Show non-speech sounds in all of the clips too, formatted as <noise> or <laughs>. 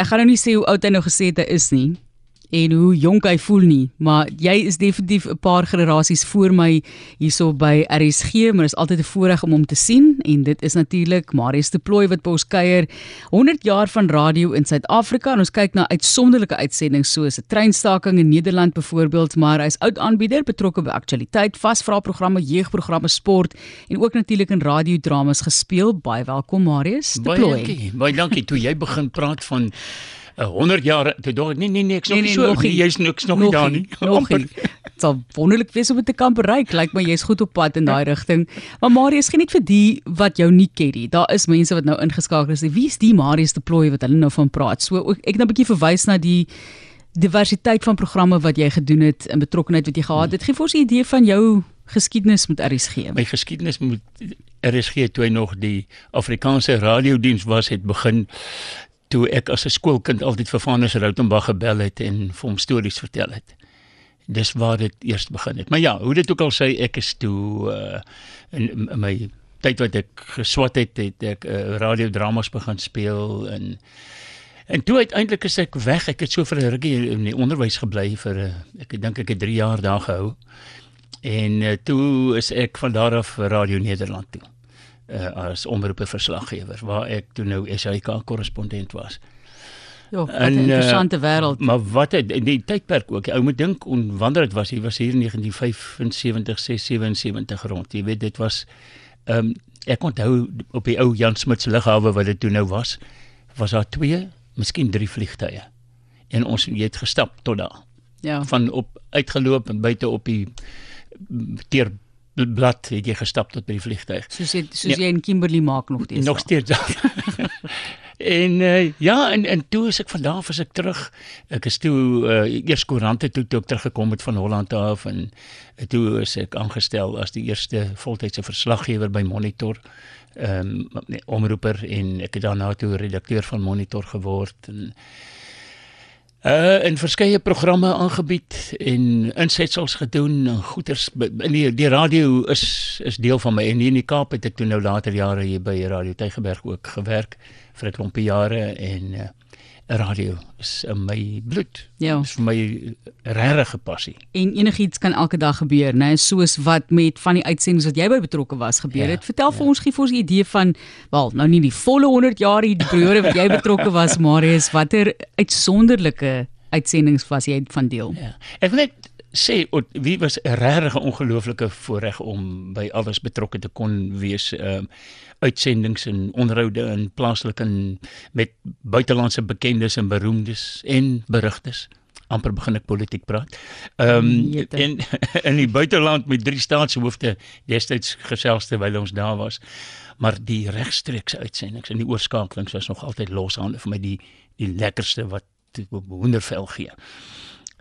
ek gaan nou nie sê hoe oud hy nou gesê het hy is nie en hoe jonk hy voel nie, maar jy is definitief 'n paar generasies voor my hierso by RSG, maar is altyd 'n voorreg om hom te sien en dit is natuurlik Marius de Plooi wat by ons kuier 100 jaar van radio in Suid-Afrika en ons kyk na uitsonderlike uitsendings soos 'n treinstaking in Nederland byvoorbeeld, maar hy's oud aanbieder betrokke by aktualiteit, vasvra programme, jeugprogramme, sport en ook natuurlik in radiodramas gespeel. Baie welkom Marius de Plooi. Baie dankie. Baie dankie toe jy begin praat van 100 jaar toe dog ek nee nee nee ek's nog Nee, nie nee, so nog nie. jy's niks nog nie daar nie. Nog nie. Dit <laughs> sal wonderlik wees om dit te kan bereik. Lyk my jy's goed op pad in daai rigting. Maar Marius, geniet vir die wat jou nie ken nie. Daar is mense wat nou ingeskakel is. Wie is die Marius de Plooi wat hulle nou van praat? So ook- ek nou 'n bietjie verwys na die diversiteit van programme wat jy gedoen het en betrokkenheid wat jy gehad het. Gee vir ons 'n idee van jou geskiedenis met RSG. My geskiedenis moet RSG toe hy nog die Afrikaanse radiodiens was het begin toe ek as 'n skoolkind altyd vir Vanus Rautenbach gebel het en vir hom stories vertel het. Dis waar dit eers begin het. Maar ja, hoe dit ook al sê, ek is toe uh, in, in my tyd wat ek geswat het, het ek uh, radiodramas begin speel en En toe uiteindelik is ek weg. Ek het so vir 'n rukkie in die onderwys gebly vir uh, ek dink ek het 3 jaar daar gehou. En uh, toe is ek van daar af Radio Nederland toe. Uh, as omroepe verslaggewer waar ek toe nou SAK korrespondent was. Ja, 'n En, uh, interessante wêreld. Maar wat het in die tydperk ook. Ou moet dink on wanneer dit was, hy was hier in 1975, 6, 77 rond. Jy weet dit was ehm um, ek onthou op die ou Jan Smuts lughawe wat dit toe nou was, was daar twee, miskien drie vliegtye. En ons het gestap tot daar. Ja. Van op uitgeloop en buite op die teerblad het jy gestap tot by die vliegtyg. Soos jy soos Ja. jy in Kimberley maak nog steeds. Nog steeds daar. <laughs> en uh, ja, en en toe is ek van daar af as ek terug. Ek is toe uh, eers koerante toe toe ek teruggekom het van Holland af en uh, toe is ek aangestel as die eerste voltydse verslaggewer by Monitor. Ehm um, omroeper en ek het daarna toe redakteur van Monitor geword en uh in verskeie programme aangebied en insetsels gedoen en goeters in die die radio is is deel van my. En hier in die Kaap het ek toe nou later jare hier by Radio Tygerberg ook gewerk vir 'n klompie jare en uh radio is in my bloed. Ja. Is vir my 'n regte passie. en enigiets kan elke dag gebeur, né? Soos wat met van die uitsendings wat jy by betrokke was gebeur Ja, het. Vertel vir ons gee vir ons 'n idee van wel, nou nie die volle 100 jaar die periode wat jy betrokke was, Marius, watter uitsonderlike uitsendings was jy van deel? Ja. Ek wil net sê o, wie was 'n regtig ongelooflike voorreg om by alles betrokke te kon wees. Ehm uitsendings en onderhoude in plaaslike en met buitelandse bekendes en beroemdes en berigtes. amper begin ek politiek praat. Ehm um, Jete. en <laughs> in die buiteland met drie staatshoofde destyds gesels terwyl ons daar was. Maar die regstreekse uitsendings en die oorskakelings was nog altyd loshande vir my die die lekkerste wat hoendervel gee.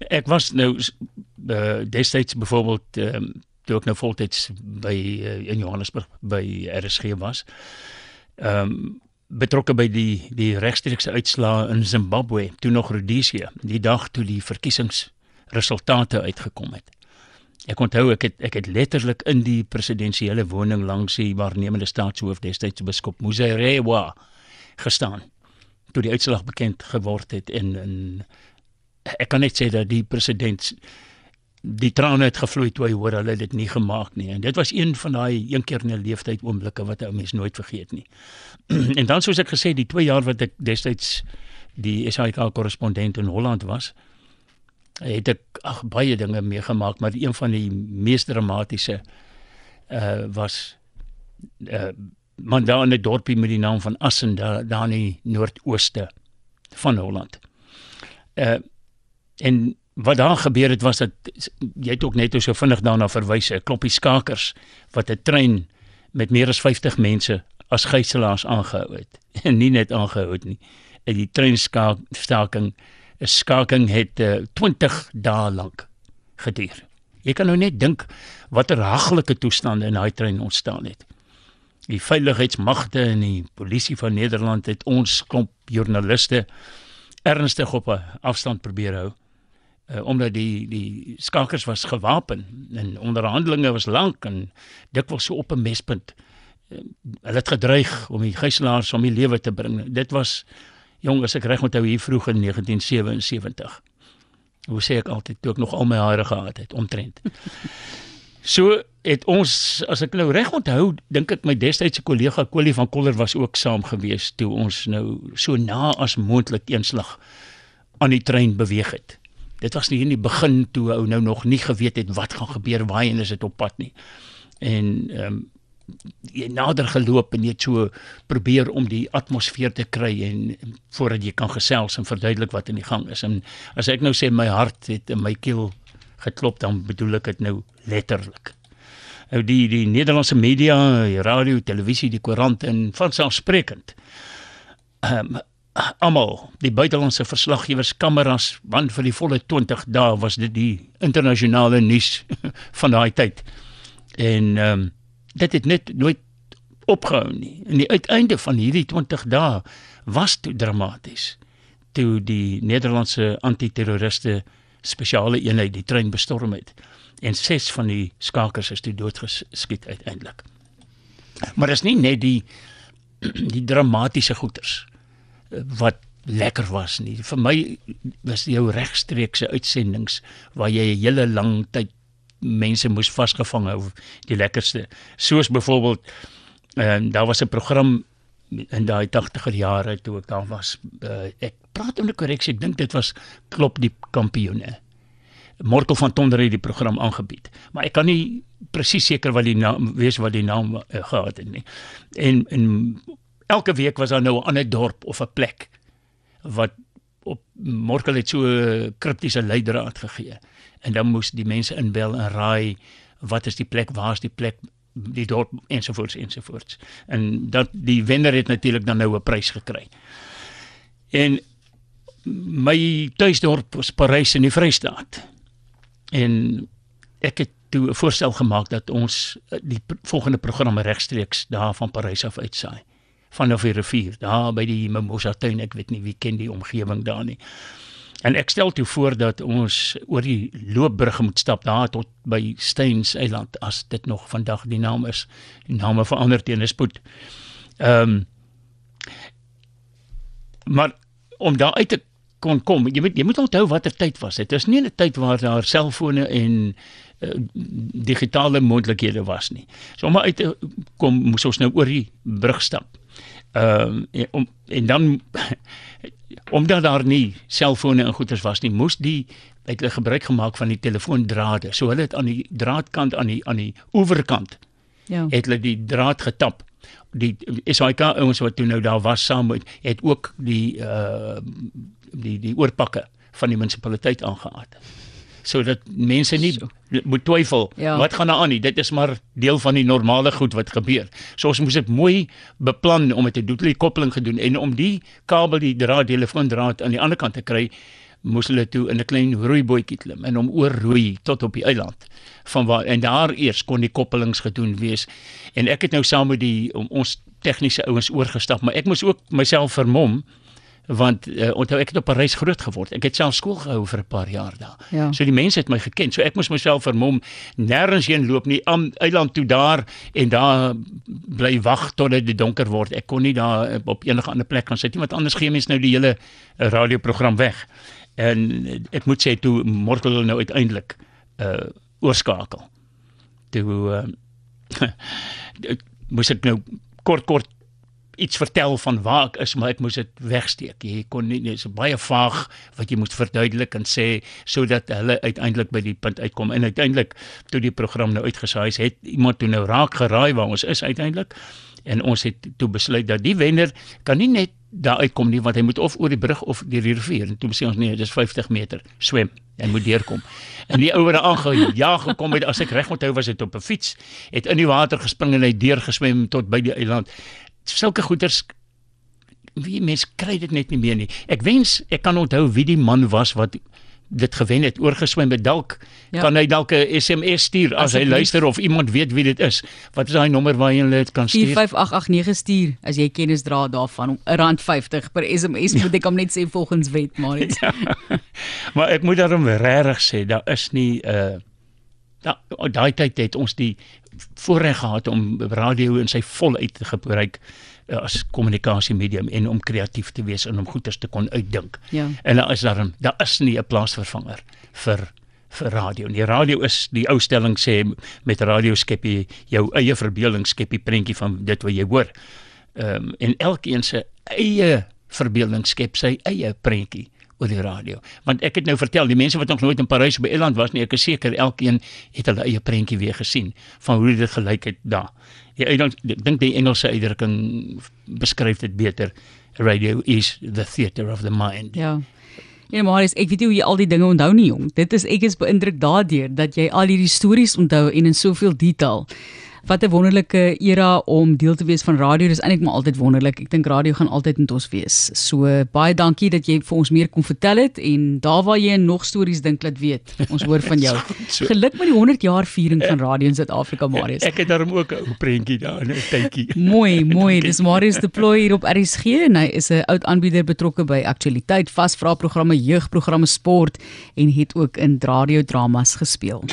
Ek was nou uh, destyds byvoorbeeld um, toe ek nou voltyds by uh, in Johannesburg by RSG was. Ehm um, betrokke by die die regstreekse uitslae in Zimbabwe, toe nog Rhodesië, die dag toe die verkiesingsresultate uitgekom het. Ek onthou ek het ek het letterlik in die presidensiële woning langs die waarnemende staatshoof destyds biskop Muzerewa gestaan toe die uitslag bekend geword het en en ek kan net sê dat die president die trane het gevloei toe hy hoor hulle het dit nie gemaak nie en dit was een van daai een keer in 'n leeftyd oomblikke wat 'n mens nooit vergeet nie. <clears throat> en dan soos ek gesê die 2 jaar wat ek destyds die SAK korrespondent in Holland was, het ek ag baie dinge meegemaak, maar een van die mees dramatiese uh was uh man daar in 'n dorpie met die naam van Assen daar daar in die noordooste van Holland. Uh en wat daar gebeur het was dat jy het ook net so vinnig daarna verwys 'n klompie skakers wat 'n trein met meer as 50 mense as gijslaers aangehou het. <laughs> En nie net aangehou het nie. En die treinstaking 'n skaking het uh, 20 dae lank geduur. Jy kan nou net dink watter haglike toestande in daai trein ontstaan het. Die veiligheidsmagte en die polisie van Nederland het ons klomp joernaliste ernstig op 'n afstand probeer hou. Uh, omdat die die skakers was gewapen en onderhandelinge was lank en dikwels so op 'n mespunt. Uh, hulle het gedreig om die gijslaers om die lewe te bring. Dit was Jong, as ek reg onthou hier vroeg in 1977. Hoe sê ek altyd toe ek nog al my hare gehad het omtrent. <laughs> So het ons as ek nou reg onthou, dink ek my destydse kollega Kolie van Koller was ook saam gewees toe ons nou so na as moontlik eenslag aan die trein beweeg het. Dit was nie in die begin toe ou nou nog nie geweet het wat gaan gebeur, waarheen is dit op pad nie. En ehm um, jy nader geloop en net so probeer om die atmosfeer te kry en voordat jy kan gesels en verduidelik wat in die gang is. En as ek nou sê my hart het in my keel geklop dan bedoel ek dit nou letterlik. Nou die die Nederlandse media, die radio, televisie, die koerant en vanselfsprekend. Ehm um, almal, die buitelandse verslaggewers, kameras, want vir die volle 20 dae was dit die internasionale nuus <laughs> van daai tyd. En ehm um, dit het net nooit opgehou nie. En die uiteinde van hierdie 20 dae was toe dramaties. Toe die Nederlandse antiterroriste spesiale eenheid die trein bestorm het en ses van die skakers is toe doodgeskiet uiteindelik. Maar dit is nie net die <clears throat> die dramatiese goeters wat lekker was nie. Vir my was jou regstreekse uitsendings waar jy 'n hele lang tyd mense moes vasgevang hou die lekkerste. Soos byvoorbeeld en uh, daar was 'n program in daai 80er jare toe ek daar was. Uh, ek praat om die korreksie, ek dink dit was klop die kampioene. Morkel van Tonder het die program aangebied, maar ek kan nie presies seker wat die naam wees wat die naam uh, gehad het nie. En en elke week was daar nou 'n ander dorp of 'n plek wat op Morkel het so kriptiese leidraad gegee. En dan moes die mense inbel en raai wat is die plek, waar is die plek, die dorp ensovoorts ensovoorts. En dat die wenner het natuurlik dan nou 'n prys gekry. En my tuisdorp was Parys in die Vrystaat. En ek het toe 'n voorstel gemaak dat ons die volgende programme regstreeks daar van Parys af uitsaai vanaf die rivier daar by die Mimosa tuin ek weet nie wie ken die omgewing daar nie En ek stel toe voor dat ons oor die loopbrug moet stap daar tot by Steins Eiland as dit nog vandag die naam is. Die name verander teen spoed. Ehm um, maar om daar uit te kon kom, jy moet jy moet onthou watter tyd was dit. Dit is nie 'n tyd waar daar selfone en uh, digitale moontlikhede was nie. So om uit te kom moes ons nou oor die brug stap. Ehm um, en, en dan <laughs> omdat daar nie selfone en goeders was nie, moes die het hulle gebruik gemaak van die telefoondrade. So hulle het aan die draadkant aan die aan die oeverkant. Ja. Het hulle die draad getap. Die SAK ouens wat toe nou daar was saam met het ook die uh die die oorpakke van die munisipaliteit aangehaat sodat mense nie so. moet twyfel ja. wat gaan daar aan nie dit is maar deel van die normale goed wat gebeur so ons moes dit mooi beplan om dit te doen die koppeling gedoen en om die kabel die draad telefoondraad aan die ander kant te kry moes hulle toe in 'n klein roeibootjie klim en om oor roei tot op die eiland van waar en daar eers kon die koppelings gedoen wees en ek het nou saam met die ons tegniese ouens oorgestap maar ek moes ook myself vermom want uh, onthou ek het op Parys groot geword. Ek het self skool gehou vir 'n paar jaar daar. Ja. So die mense het my geken. So ek moes myself vermom nêrens heen loop nie aan eiland toe daar en daar bly wag tot dit donker word. Ek kon nie daar eh, op enige ander plek gaan sit nie want anders gee mense nou die hele uh, radioprogram weg. En ek moet sê toe Morkel nou uiteindelik uh oorskakel. Toe uh, <laughs> moes ek nou kort kort iets vertel van waar ek is, maar ek moes dit wegsteek. Jy kon nie dis baie vaag wat jy moet verduidelik en sê sodat hulle uiteindelik by die punt uitkom. En uiteindelik toe die program nou uitgesaai is, het iemand toe nou raak geraai waar ons is uiteindelik. En ons het toe besluit dat die wenner kan nie net daar uitkom nie want hy moet of oor die brug of deur die rivier. En toe sê ons nee dis 50 meter. Swem. En moet deurkom. En die ouer aangejaag gekom het. As ek reg onthou was dit op 'n fiets. Het in die water gespring en hy deur geswem tot by die eiland sulke goeders wie mens kry dit net nie meer nie. Ek wens ek kan onthou wie die man was wat dit gewen het oorgeswem met dalk ja. kan hy dalk 'n SMS stuur as, as hy luister of iemand weet wie dit is. Wat is daai nommer waar jy dit kan stuur? 45889 stuur as jy kennis dra daarvan om R50 per SMS ja. moet ek hom net sê volgens wet maar <laughs> net. Ja. maar ek moet daarom regtig sê daar is nie 'n uh, daai tyd het ons die voorreg gehad om radio in sy volheid te gebruik uh, as kommunikasiemedium en om kreatief te wees en om goeders te kon uitdink. Ja. En daar is daar daar is nie 'n plaasvervanger vir vir radio. Die radio is die ou stelling sê met radio skep jy jou eie verbeelding skep die prentjie van dit wat jy hoor. Ehm um, en elkeen se eie verbeelding skep sy eie prentjie oor die radio. Want ek het nou vertel, die mense wat nog nooit in Parys of by Ierland was nie, ek is seker elkeen het hulle eie prentjie weer gesien van hoe dit gelyk het daar. Die uitdruk ek dink die Engelse uitdrukking beskryf dit beter. Radio is the theater of the mind. Ja. Ja, maar ek weet nie hoe jy al die dinge onthou nie, jong. Dit is ek is beïndruk daardeur dat jy al hierdie stories onthou en in soveel detail. Wat 'n wonderlike era om deel te wees van radio. Dis eintlik maar altyd wonderlik. Ek dink radio gaan altyd met ons wees. So baie dankie dat jy vir ons meer kon vertel het en daar waar jy nog stories dink laat weet. Ons hoor van jou. <laughs> so. Geluk met die 100 jaar viering van radio in Suid-Afrika, Marius. Ek het daarom ook 'n ou prentjie daar, 'n tydjie. <laughs> Mooi, mooi. Dis Marius Deploy hier op RSG en hy is 'n oud aanbieder betrokke by aktualiteit, vasvraagprogramme, jeugprogramme, sport en het ook in radiodramas gespeel.